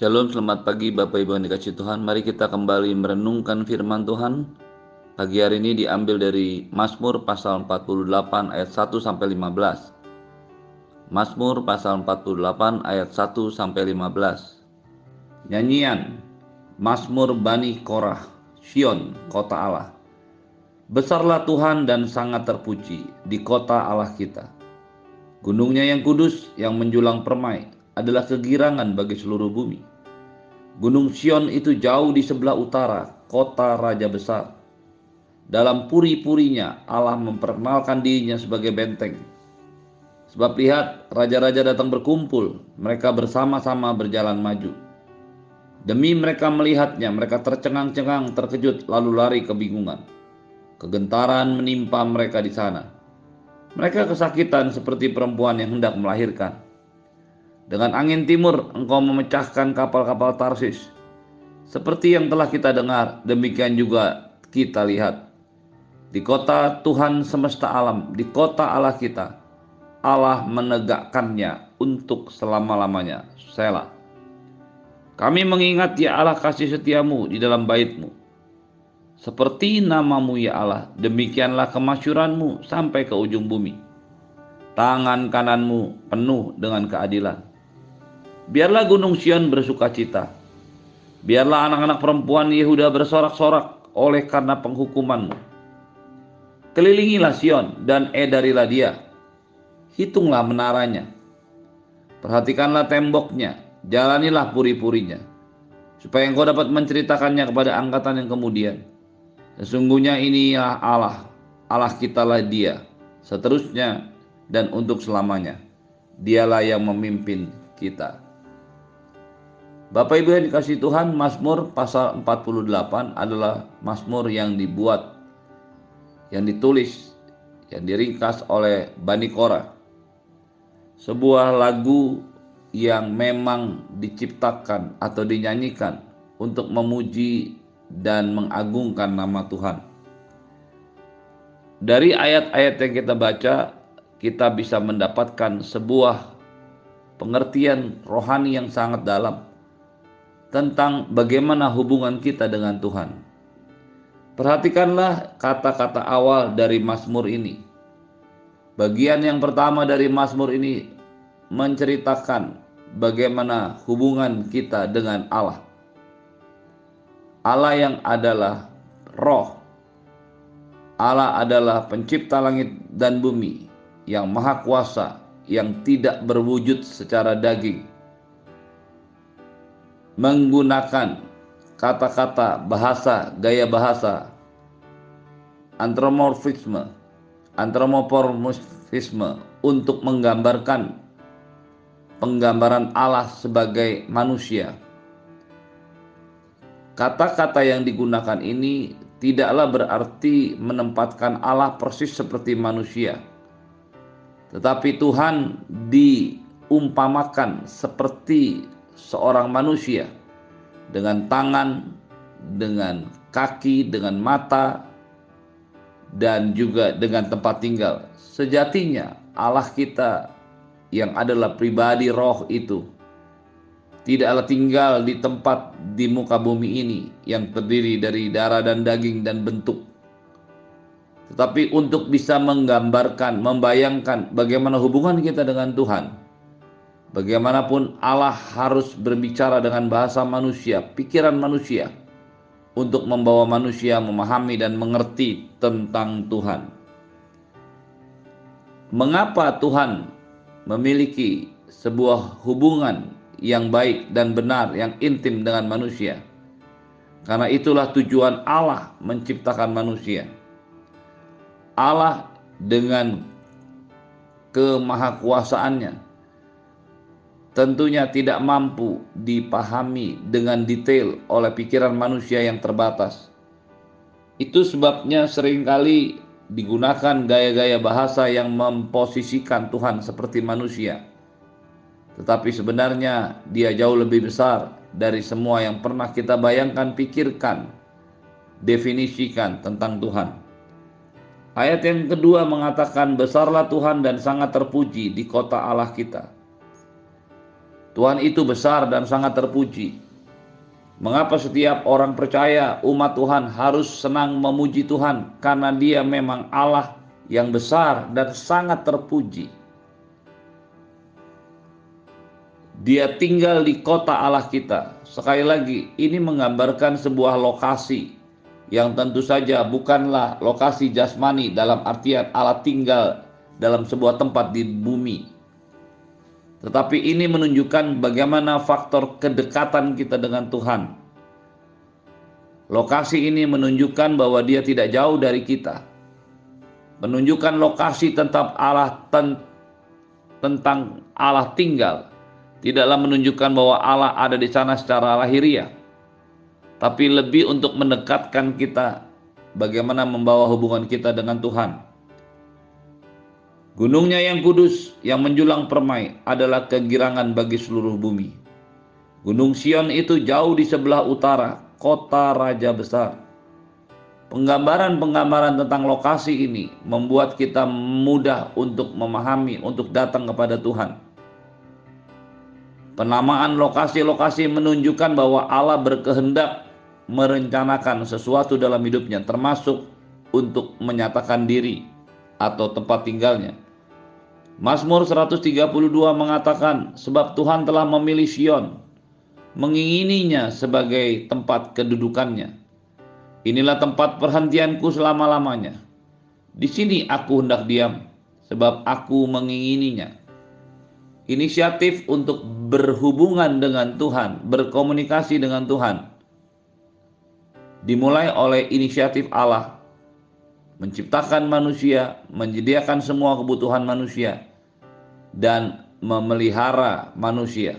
Shalom, selamat pagi Bapak Ibu yang dikasih Tuhan. Mari kita kembali merenungkan firman Tuhan. Pagi hari ini diambil dari Mazmur pasal 48 ayat 1 sampai 15. Mazmur pasal 48 ayat 1 sampai 15. Nyanyian Mazmur Bani Korah, Sion, kota Allah. Besarlah Tuhan dan sangat terpuji di kota Allah kita. Gunungnya yang kudus yang menjulang permai adalah kegirangan bagi seluruh bumi. Gunung Sion itu jauh di sebelah utara, kota raja besar. Dalam puri-purinya Allah memperkenalkan dirinya sebagai benteng. Sebab lihat, raja-raja datang berkumpul, mereka bersama-sama berjalan maju. Demi mereka melihatnya, mereka tercengang-cengang, terkejut, lalu lari kebingungan. Kegentaran menimpa mereka di sana. Mereka kesakitan seperti perempuan yang hendak melahirkan. Dengan angin timur engkau memecahkan kapal-kapal Tarsis. Seperti yang telah kita dengar, demikian juga kita lihat. Di kota Tuhan semesta alam, di kota Allah kita, Allah menegakkannya untuk selama-lamanya. Selah. Kami mengingat ya Allah kasih setiamu di dalam baitmu. Seperti namamu ya Allah, demikianlah kemasyuranmu sampai ke ujung bumi. Tangan kananmu penuh dengan keadilan Biarlah Gunung Sion bersuka cita. Biarlah anak-anak perempuan Yehuda bersorak-sorak oleh karena penghukumanmu. Kelilingilah Sion dan edarilah dia. Hitunglah menaranya. Perhatikanlah temboknya, jalanilah puri-purinya. Supaya engkau dapat menceritakannya kepada angkatan yang kemudian. Sesungguhnya inilah Allah, Allah kitalah dia, seterusnya dan untuk selamanya. Dialah yang memimpin kita. Bapak Ibu yang dikasih Tuhan, Mazmur pasal 48 adalah Mazmur yang dibuat, yang ditulis, yang diringkas oleh Bani Korah. Sebuah lagu yang memang diciptakan atau dinyanyikan untuk memuji dan mengagungkan nama Tuhan. Dari ayat-ayat yang kita baca, kita bisa mendapatkan sebuah pengertian rohani yang sangat dalam tentang bagaimana hubungan kita dengan Tuhan. Perhatikanlah kata-kata awal dari Mazmur ini. Bagian yang pertama dari Mazmur ini menceritakan bagaimana hubungan kita dengan Allah. Allah yang adalah roh. Allah adalah pencipta langit dan bumi yang maha kuasa, yang tidak berwujud secara daging menggunakan kata-kata bahasa, gaya bahasa, antromorfisme, antromorfisme untuk menggambarkan penggambaran Allah sebagai manusia. Kata-kata yang digunakan ini tidaklah berarti menempatkan Allah persis seperti manusia. Tetapi Tuhan diumpamakan seperti seorang manusia dengan tangan, dengan kaki, dengan mata, dan juga dengan tempat tinggal. Sejatinya Allah kita yang adalah pribadi roh itu tidaklah tinggal di tempat di muka bumi ini yang terdiri dari darah dan daging dan bentuk. Tetapi untuk bisa menggambarkan, membayangkan bagaimana hubungan kita dengan Tuhan, Bagaimanapun Allah harus berbicara dengan bahasa manusia, pikiran manusia untuk membawa manusia memahami dan mengerti tentang Tuhan. Mengapa Tuhan memiliki sebuah hubungan yang baik dan benar, yang intim dengan manusia? Karena itulah tujuan Allah menciptakan manusia. Allah dengan kemahakuasaannya tentunya tidak mampu dipahami dengan detail oleh pikiran manusia yang terbatas. Itu sebabnya sering kali digunakan gaya-gaya bahasa yang memposisikan Tuhan seperti manusia. Tetapi sebenarnya dia jauh lebih besar dari semua yang pernah kita bayangkan, pikirkan, definisikan tentang Tuhan. Ayat yang kedua mengatakan, "Besarlah Tuhan dan sangat terpuji di kota Allah kita." Tuhan itu besar dan sangat terpuji. Mengapa setiap orang percaya umat Tuhan harus senang memuji Tuhan? Karena Dia memang Allah yang besar dan sangat terpuji. Dia tinggal di kota Allah kita. Sekali lagi, ini menggambarkan sebuah lokasi yang tentu saja bukanlah lokasi jasmani dalam artian Allah tinggal dalam sebuah tempat di bumi. Tetapi ini menunjukkan bagaimana faktor kedekatan kita dengan Tuhan. Lokasi ini menunjukkan bahwa Dia tidak jauh dari kita. Menunjukkan lokasi tentang Allah ten, tentang Allah tinggal. Tidaklah menunjukkan bahwa Allah ada di sana secara lahiriah. Tapi lebih untuk mendekatkan kita bagaimana membawa hubungan kita dengan Tuhan. Gunungnya yang kudus yang menjulang permai adalah kegirangan bagi seluruh bumi. Gunung Sion itu jauh di sebelah utara, kota raja besar. Penggambaran-penggambaran tentang lokasi ini membuat kita mudah untuk memahami, untuk datang kepada Tuhan. Penamaan lokasi-lokasi menunjukkan bahwa Allah berkehendak merencanakan sesuatu dalam hidupnya, termasuk untuk menyatakan diri atau tempat tinggalnya. Mazmur 132 mengatakan, sebab Tuhan telah memilih Sion, mengingininya sebagai tempat kedudukannya. Inilah tempat perhentianku selama-lamanya. Di sini aku hendak diam, sebab aku mengingininya. Inisiatif untuk berhubungan dengan Tuhan, berkomunikasi dengan Tuhan, dimulai oleh inisiatif Allah menciptakan manusia, menyediakan semua kebutuhan manusia, dan memelihara manusia.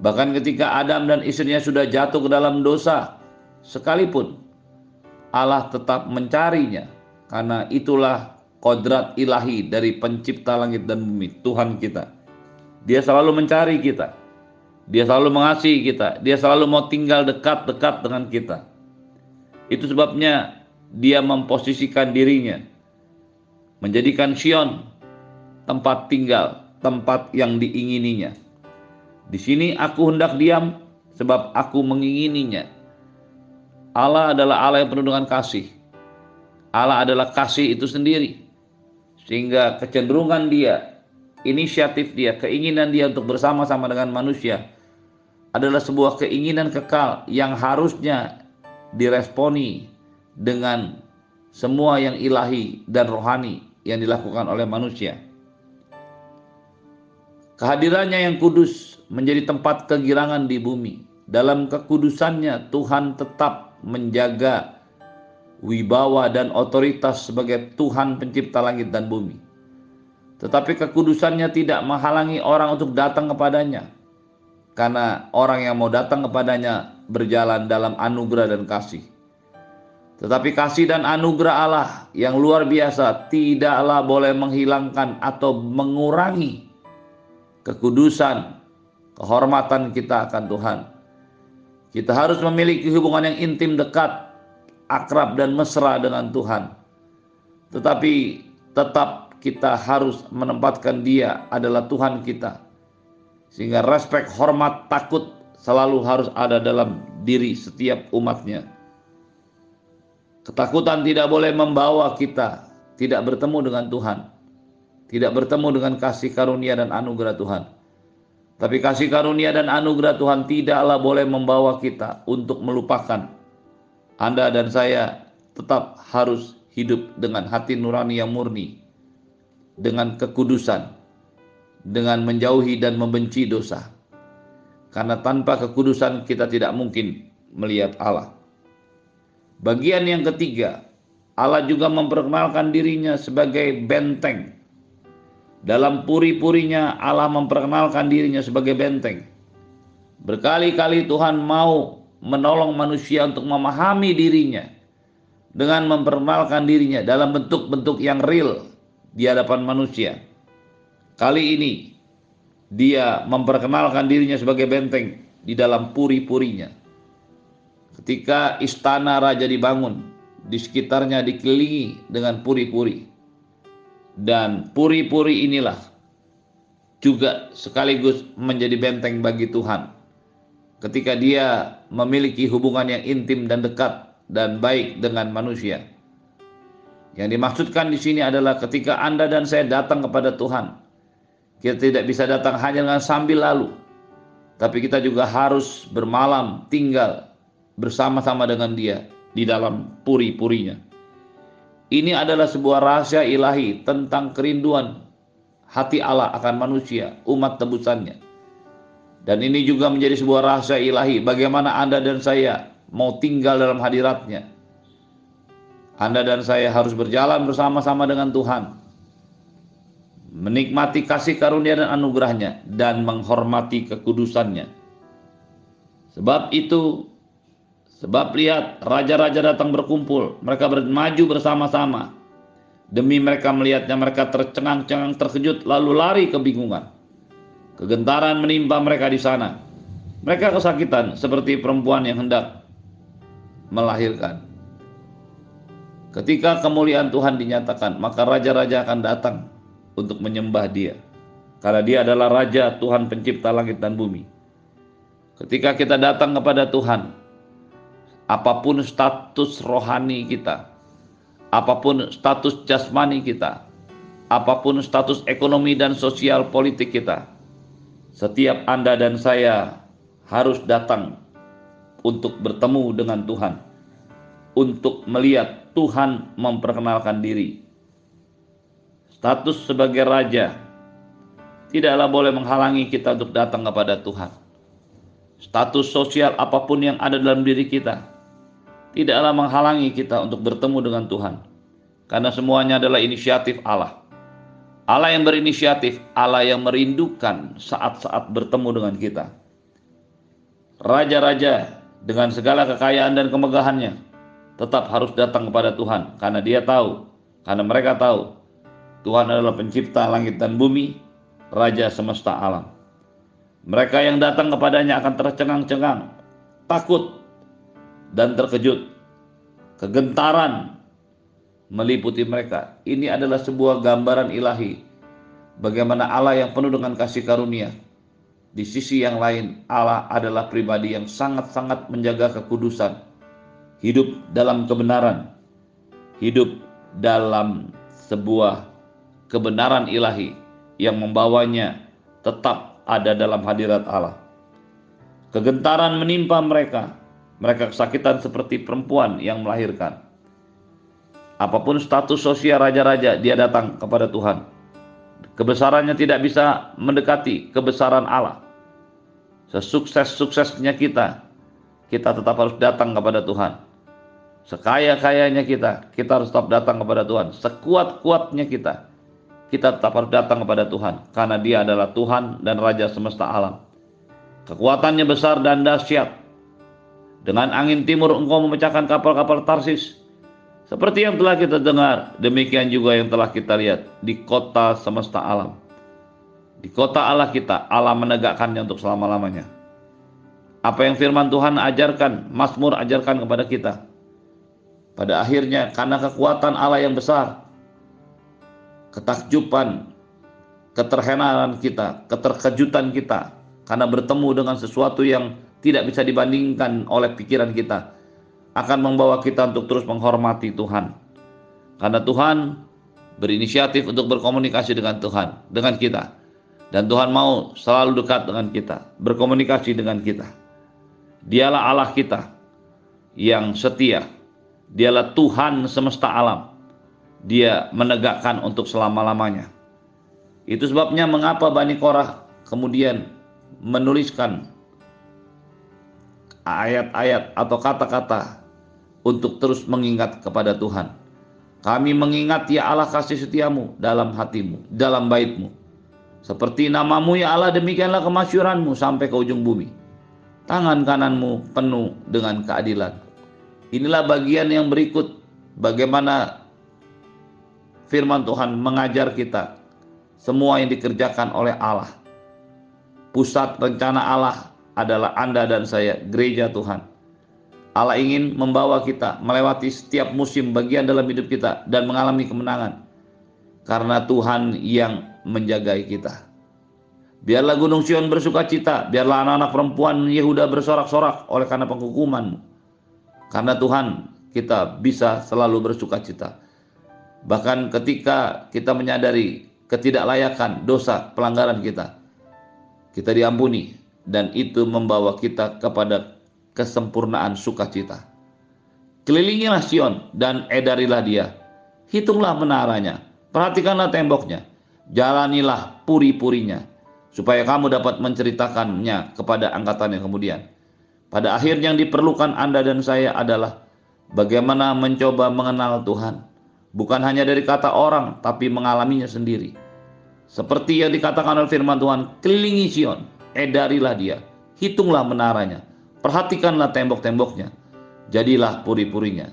Bahkan ketika Adam dan istrinya sudah jatuh ke dalam dosa, sekalipun Allah tetap mencarinya, karena itulah kodrat ilahi dari pencipta langit dan bumi, Tuhan kita. Dia selalu mencari kita, dia selalu mengasihi kita, dia selalu mau tinggal dekat-dekat dengan kita. Itu sebabnya dia memposisikan dirinya, menjadikan Sion tempat tinggal, tempat yang diingininya. Di sini aku hendak diam sebab aku mengingininya. Allah adalah Allah yang penuh dengan kasih. Allah adalah kasih itu sendiri. Sehingga kecenderungan dia, inisiatif dia, keinginan dia untuk bersama-sama dengan manusia adalah sebuah keinginan kekal yang harusnya diresponi dengan semua yang ilahi dan rohani yang dilakukan oleh manusia. Kehadirannya yang kudus menjadi tempat kegirangan di bumi. Dalam kekudusannya Tuhan tetap menjaga wibawa dan otoritas sebagai Tuhan pencipta langit dan bumi. Tetapi kekudusannya tidak menghalangi orang untuk datang kepadanya. Karena orang yang mau datang kepadanya berjalan dalam anugerah dan kasih. Tetapi kasih dan anugerah Allah yang luar biasa tidaklah boleh menghilangkan atau mengurangi kekudusan, kehormatan kita akan Tuhan. Kita harus memiliki hubungan yang intim dekat, akrab dan mesra dengan Tuhan. Tetapi tetap kita harus menempatkan Dia adalah Tuhan kita. Sehingga respek, hormat, takut selalu harus ada dalam diri setiap umatnya. Ketakutan tidak boleh membawa kita tidak bertemu dengan Tuhan tidak bertemu dengan kasih karunia dan anugerah Tuhan. Tapi kasih karunia dan anugerah Tuhan tidaklah boleh membawa kita untuk melupakan Anda dan saya tetap harus hidup dengan hati nurani yang murni, dengan kekudusan, dengan menjauhi dan membenci dosa. Karena tanpa kekudusan kita tidak mungkin melihat Allah. Bagian yang ketiga, Allah juga memperkenalkan dirinya sebagai benteng dalam puri-purinya Allah memperkenalkan dirinya sebagai benteng. Berkali-kali Tuhan mau menolong manusia untuk memahami dirinya dengan memperkenalkan dirinya dalam bentuk-bentuk yang real di hadapan manusia. Kali ini dia memperkenalkan dirinya sebagai benteng di dalam puri-purinya. Ketika istana raja dibangun, di sekitarnya dikelilingi dengan puri-puri dan puri-puri inilah juga sekaligus menjadi benteng bagi Tuhan. Ketika dia memiliki hubungan yang intim dan dekat dan baik dengan manusia. Yang dimaksudkan di sini adalah ketika Anda dan saya datang kepada Tuhan, kita tidak bisa datang hanya dengan sambil lalu, tapi kita juga harus bermalam tinggal bersama-sama dengan Dia di dalam puri-purinya. Ini adalah sebuah rahasia ilahi tentang kerinduan hati Allah akan manusia, umat tebusannya. Dan ini juga menjadi sebuah rahasia ilahi bagaimana Anda dan saya mau tinggal dalam hadiratnya. Anda dan saya harus berjalan bersama-sama dengan Tuhan. Menikmati kasih karunia dan anugerahnya dan menghormati kekudusannya. Sebab itu, sebab lihat raja-raja datang berkumpul, mereka bermaju bersama-sama. Demi mereka melihatnya mereka tercengang-cengang terkejut lalu lari kebingungan. Kegentaran menimpa mereka di sana. Mereka kesakitan seperti perempuan yang hendak melahirkan. Ketika kemuliaan Tuhan dinyatakan, maka raja-raja akan datang untuk menyembah Dia, karena Dia adalah Raja Tuhan Pencipta langit dan bumi. Ketika kita datang kepada Tuhan, apa pun status rohani kita, apa pun status jasmani kita, apa pun status ekonomi dan sosial politik kita, setiap Anda dan saya harus datang untuk bertemu dengan Tuhan, untuk melihat Tuhan memperkenalkan diri. Status sebagai raja tidaklah boleh menghalangi kita untuk datang kepada Tuhan. Status sosial apa pun yang ada dalam diri kita tidaklah menghalangi kita untuk bertemu dengan Tuhan, karena semuanya adalah inisiatif Allah. Allah yang berinisiatif, Allah yang merindukan saat-saat bertemu dengan kita. Raja-raja dengan segala kekayaan dan kemegahannya tetap harus datang kepada Tuhan karena dia tahu karena mereka tahu Tuhan adalah pencipta langit dan bumi raja semesta alam mereka yang datang kepadanya akan tercengang-cengang takut dan terkejut. Kegentaran meliputi mereka. Ini adalah sebuah gambaran ilahi bagaimana Allah yang penuh dengan kasih karunia. Di sisi yang lain, Allah adalah pribadi yang sangat-sangat menjaga kekudusan, hidup dalam kebenaran, hidup dalam sebuah kebenaran ilahi yang membawanya tetap ada dalam hadirat Allah. Kegentaran menimpa mereka, mereka kesakitan seperti perempuan yang melahirkan. Apa pun status sosial raja-raja, dia datang kepada Tuhan Kebesarannya tidak bisa mendekati kebesaran Allah. Sesukses-suksesnya kita, kita tetap harus datang kepada Tuhan. Sekaya-kayanya kita, kita harus tetap datang kepada Tuhan. Sekuat-kuatnya kita, kita tetap harus datang kepada Tuhan. Karena dia adalah Tuhan dan Raja semesta alam. Kekuatannya besar dan dahsyat. Dengan angin timur engkau memecahkan kapal-kapal Tarsis seperti yang telah kita dengar, demikian juga yang telah kita lihat di kota semesta alam. Di kota Allah kita, Allah menegakkannya untuk selama-lamanya. Apa yang firman Tuhan ajarkan, Mazmur ajarkan kepada kita. Pada akhirnya, karena kekuatan Allah yang besar, ketakjuban, keterhenanan kita, keterkejutan kita, karena bertemu dengan sesuatu yang tidak bisa dibandingkan oleh pikiran kita akan membawa kita untuk terus menghormati Tuhan. Karena Tuhan berinisiatif untuk berkomunikasi dengan Tuhan, dengan kita. Dan Tuhan mau selalu dekat dengan kita, berkomunikasi dengan kita. Dialah Allah kita yang setia. Dialah Tuhan semesta alam. Dia menegakkan untuk selama-lamanya. Itu sebabnya mengapa Bani Korah kemudian menuliskan ayat-ayat atau kata-kata untuk terus mengingat kepada Tuhan. Kami mengingat ya Allah kasih setiamu dalam hatimu, dalam baitmu. Seperti namamu ya Allah demikianlah kemasyuranmu sampai ke ujung bumi. Tangan kananmu penuh dengan keadilan. Inilah bagian yang berikut bagaimana firman Tuhan mengajar kita semua yang dikerjakan oleh Allah. Pusat rencana Allah adalah Anda dan saya, gereja Tuhan. Allah ingin membawa kita melewati setiap musim bagian dalam hidup kita dan mengalami kemenangan. Karena Tuhan yang menjagai kita. Biarlah gunung Sion bersuka cita, biarlah anak-anak perempuan Yehuda bersorak-sorak oleh karena penghukumanmu. Karena Tuhan kita bisa selalu bersuka cita. Bahkan ketika kita menyadari ketidaklayakan dosa pelanggaran kita, kita diampuni dan itu membawa kita kepada kesempurnaan sukacita. Kelilingilah Sion dan edarilah dia. Hitunglah menaranya, perhatikanlah temboknya, jalanilah puri-purinya supaya kamu dapat menceritakannya kepada angkatan yang kemudian. Pada akhirnya yang diperlukan Anda dan saya adalah bagaimana mencoba mengenal Tuhan, bukan hanya dari kata orang, tapi mengalaminya sendiri. Seperti yang dikatakan oleh firman Tuhan, kelilingi Sion, edarilah dia, hitunglah menaranya, perhatikanlah tembok-temboknya, jadilah puri-purinya.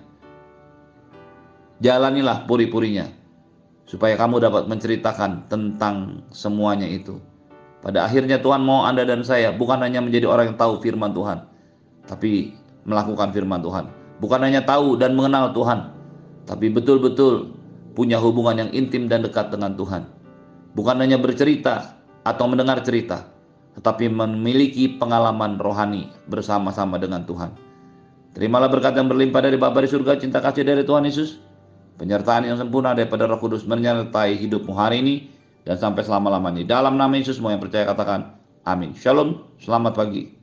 Jalanilah puri-purinya, supaya kamu dapat menceritakan tentang semuanya itu. Pada akhirnya Tuhan mau Anda dan saya bukan hanya menjadi orang yang tahu firman Tuhan, tapi melakukan firman Tuhan. Bukan hanya tahu dan mengenal Tuhan, tapi betul-betul punya hubungan yang intim dan dekat dengan Tuhan. Bukan hanya bercerita atau mendengar cerita, tetapi memiliki pengalaman rohani bersama-sama dengan Tuhan. Terimalah berkat yang berlimpah dari Bapa di surga, cinta kasih dari Tuhan Yesus, penyertaan yang sempurna daripada Roh Kudus menyertai hidupmu hari ini dan sampai selama-lamanya. Dalam nama Yesus semua yang percaya katakan amin. Shalom, selamat pagi.